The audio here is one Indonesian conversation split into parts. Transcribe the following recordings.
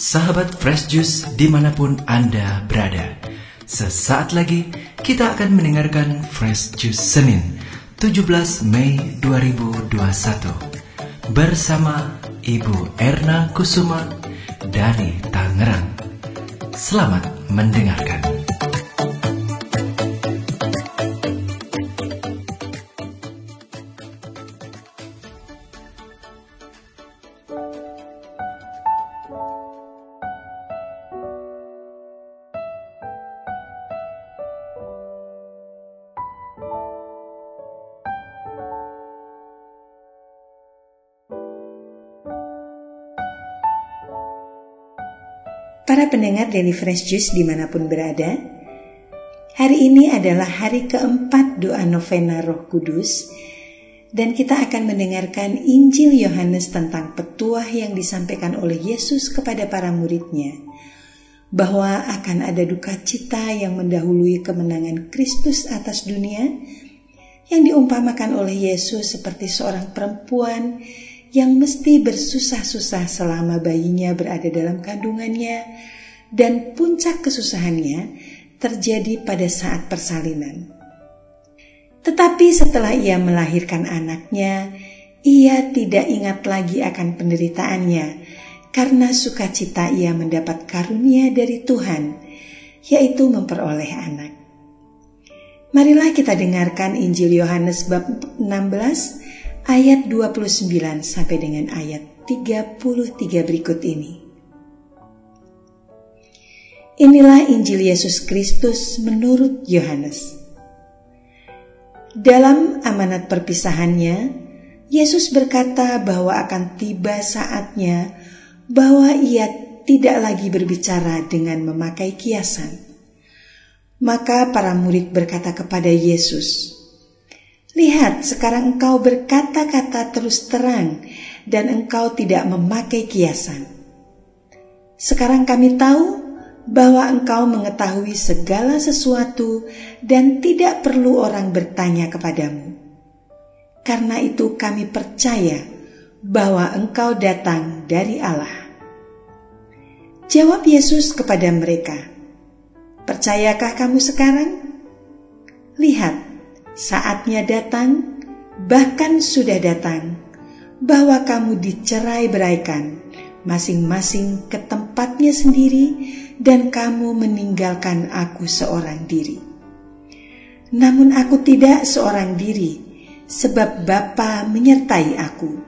Sahabat Fresh Juice di mana pun Anda berada. Sesaat lagi kita akan mendengarkan Fresh Juice Senin 17 Mei 2021 Bersama Ibu Erna Kusuma dari Tangerang. Selamat mendengarkan Para pendengar Daily Fresh Juice di mana pun berada, hari ini adalah hari keempat doa novena roh kudus dan kita akan mendengarkan Injil Yohanes tentang petuah yang disampaikan oleh Yesus kepada para muridnya bahwa akan ada duka cita yang mendahului kemenangan Kristus atas dunia yang diumpamakan oleh Yesus seperti seorang perempuan yang mesti bersusah-susah selama bayinya berada dalam kandungannya dan puncak kesusahannya terjadi pada saat persalinan. Tetapi setelah ia melahirkan anaknya, ia tidak ingat lagi akan penderitaannya karena sukacita ia mendapat karunia dari Tuhan, yaitu memperoleh anak. Marilah kita dengarkan Injil Yohanes bab 16 ayat 29 sampai dengan ayat 33 berikut ini. Inilah Injil Yesus Kristus menurut Yohanes. Dalam amanat perpisahannya, Yesus berkata bahwa akan tiba saatnya bahwa ia tidak lagi berbicara dengan memakai kiasan. Maka para murid berkata kepada Yesus, Lihat, sekarang engkau berkata-kata terus terang, dan engkau tidak memakai kiasan. Sekarang kami tahu bahwa engkau mengetahui segala sesuatu, dan tidak perlu orang bertanya kepadamu. Karena itu, kami percaya bahwa engkau datang dari Allah. Jawab Yesus kepada mereka, "Percayakah kamu sekarang? Lihat." Saatnya datang, bahkan sudah datang, bahwa kamu dicerai beraikan, masing-masing ke tempatnya sendiri, dan kamu meninggalkan aku seorang diri. Namun aku tidak seorang diri, sebab Bapa menyertai aku.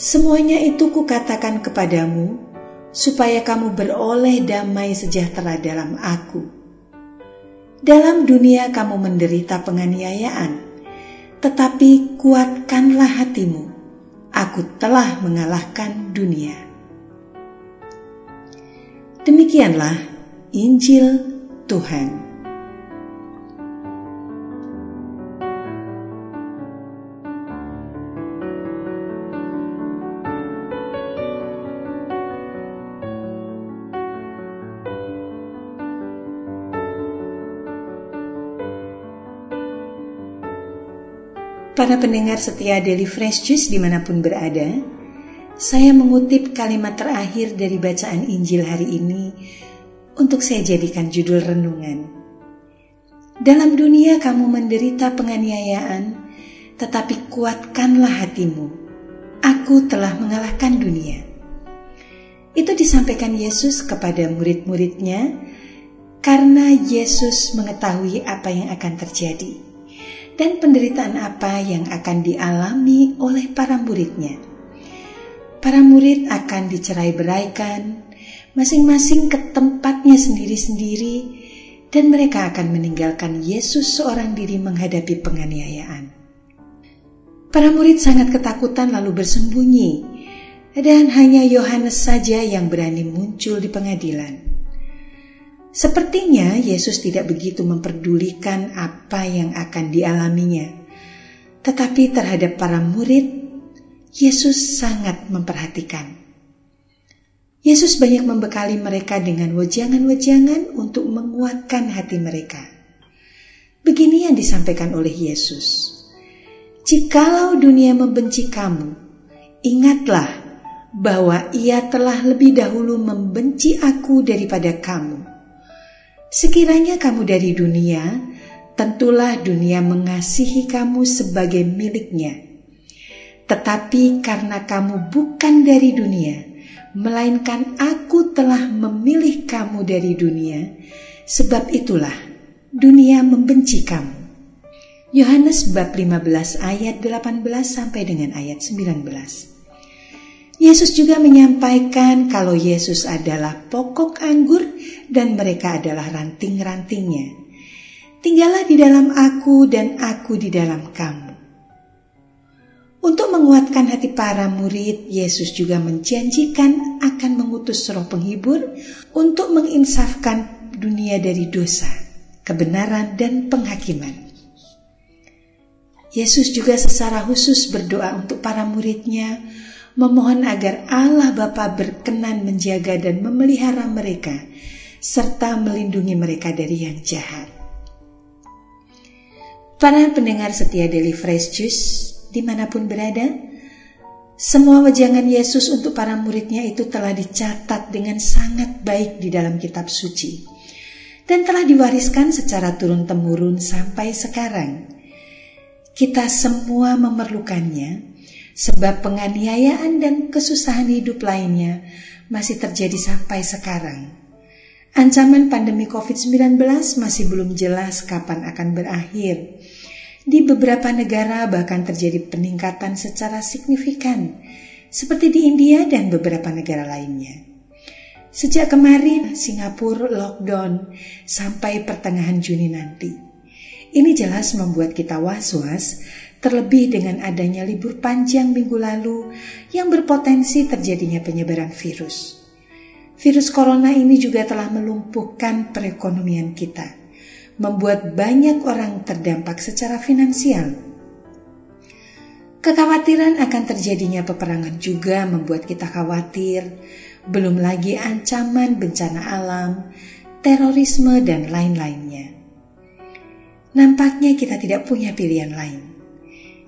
Semuanya itu kukatakan kepadamu, supaya kamu beroleh damai sejahtera dalam aku dalam dunia kamu menderita penganiayaan, tetapi kuatkanlah hatimu. Aku telah mengalahkan dunia. Demikianlah Injil Tuhan. Para pendengar setia Daily Fresh Juice di mana pun berada, saya mengutip kalimat terakhir dari bacaan Injil hari ini untuk saya jadikan judul renungan. Dalam dunia kamu menderita penganiayaan, tetapi kuatkanlah hatimu. Aku telah mengalahkan dunia. Itu disampaikan Yesus kepada murid-muridnya karena Yesus mengetahui apa yang akan terjadi dan penderitaan apa yang akan dialami oleh para muridnya. Para murid akan dicerai beraikan, masing-masing ke tempatnya sendiri-sendiri, dan mereka akan meninggalkan Yesus seorang diri menghadapi penganiayaan. Para murid sangat ketakutan lalu bersembunyi, dan hanya Yohanes saja yang berani muncul di pengadilan. Sepertinya Yesus tidak begitu memperdulikan apa yang akan dialaminya, tetapi terhadap para murid, Yesus sangat memperhatikan. Yesus banyak membekali mereka dengan wejangan-wejangan untuk menguatkan hati mereka. Begini yang disampaikan oleh Yesus: "Jikalau dunia membenci kamu, ingatlah bahwa ia telah lebih dahulu membenci aku daripada kamu. Sekiranya kamu dari dunia, tentulah dunia mengasihi kamu sebagai miliknya. Tetapi karena kamu bukan dari dunia, melainkan aku telah memilih kamu dari dunia, sebab itulah dunia membenci kamu. Yohanes bab 15 ayat 18 sampai dengan ayat 19. Yesus juga menyampaikan kalau Yesus adalah pokok anggur dan mereka adalah ranting-rantingnya. Tinggallah di dalam aku dan aku di dalam kamu. Untuk menguatkan hati para murid, Yesus juga menjanjikan akan mengutus roh penghibur untuk menginsafkan dunia dari dosa, kebenaran, dan penghakiman. Yesus juga secara khusus berdoa untuk para muridnya, memohon agar Allah Bapa berkenan menjaga dan memelihara mereka, serta melindungi mereka dari yang jahat. Para pendengar setia Daily Fresh Juice, di mana pun berada, semua wejangan Yesus untuk para muridnya itu telah dicatat dengan sangat baik di dalam kitab suci dan telah diwariskan secara turun-temurun sampai sekarang. Kita semua memerlukannya, sebab penganiayaan dan kesusahan hidup lainnya masih terjadi sampai sekarang. Ancaman pandemi COVID-19 masih belum jelas kapan akan berakhir. Di beberapa negara bahkan terjadi peningkatan secara signifikan, seperti di India dan beberapa negara lainnya. Sejak kemarin, Singapura lockdown sampai pertengahan Juni nanti. Ini jelas membuat kita was-was, terlebih dengan adanya libur panjang minggu lalu yang berpotensi terjadinya penyebaran virus. Virus corona ini juga telah melumpuhkan perekonomian kita, membuat banyak orang terdampak secara finansial. Kekhawatiran akan terjadinya peperangan juga membuat kita khawatir, belum lagi ancaman bencana alam, terorisme, dan lain-lainnya. Nampaknya kita tidak punya pilihan lain,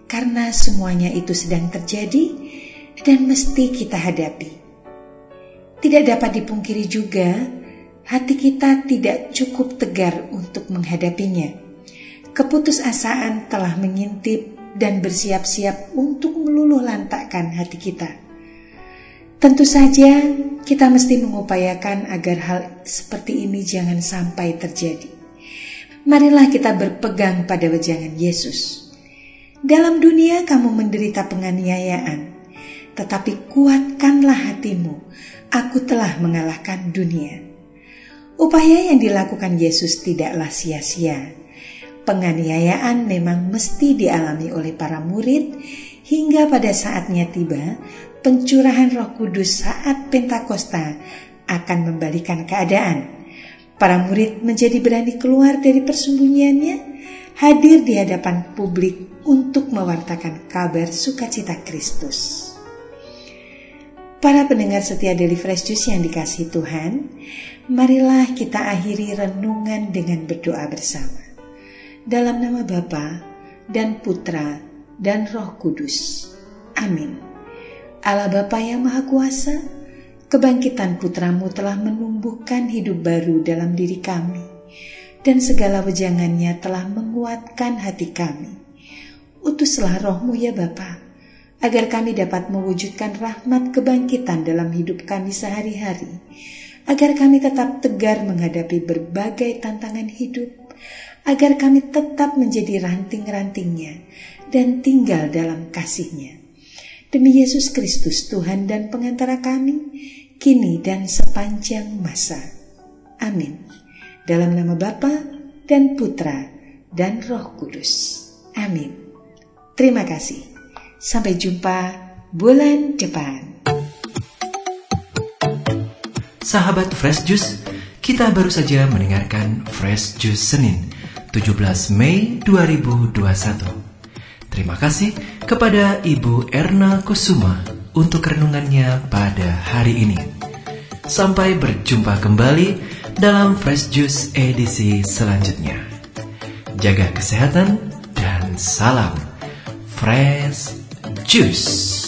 karena semuanya itu sedang terjadi dan mesti kita hadapi. Tidak dapat dipungkiri juga, hati kita tidak cukup tegar untuk menghadapinya. Keputusasaan telah mengintip dan bersiap-siap untuk meluluh lantakkan hati kita. Tentu saja, kita mesti mengupayakan agar hal seperti ini jangan sampai terjadi marilah kita berpegang pada wejangan Yesus. Dalam dunia kamu menderita penganiayaan, tetapi kuatkanlah hatimu, aku telah mengalahkan dunia. Upaya yang dilakukan Yesus tidaklah sia-sia. Penganiayaan memang mesti dialami oleh para murid hingga pada saatnya tiba pencurahan Roh Kudus saat Pentakosta akan membalikan keadaan Para murid menjadi berani keluar dari persembunyiannya, hadir di hadapan publik untuk mewartakan kabar sukacita Kristus. Para pendengar setia Daily Fresh Juice yang dikasih Tuhan, marilah kita akhiri renungan dengan berdoa bersama. Dalam nama Bapa dan Putra dan Roh Kudus. Amin. Allah Bapa yang Maha Kuasa, Kebangkitan putramu telah menumbuhkan hidup baru dalam diri kami, dan segala wejangannya telah menguatkan hati kami. Utuslah rohmu ya Bapa, agar kami dapat mewujudkan rahmat kebangkitan dalam hidup kami sehari-hari, agar kami tetap tegar menghadapi berbagai tantangan hidup, agar kami tetap menjadi ranting-rantingnya dan tinggal dalam kasihnya. Demi Yesus Kristus Tuhan dan pengantara kami, kini dan sepanjang masa. Amin. Dalam nama Bapa dan Putra dan Roh Kudus. Amin. Terima kasih. Sampai jumpa bulan depan. Sahabat Fresh Juice, kita baru saja mendengarkan Fresh Juice Senin, 17 Mei 2021. Terima kasih kepada Ibu Erna Kusuma untuk renungannya pada hari ini. Sampai berjumpa kembali dalam Fresh Juice edisi selanjutnya. Jaga kesehatan dan salam Fresh Juice.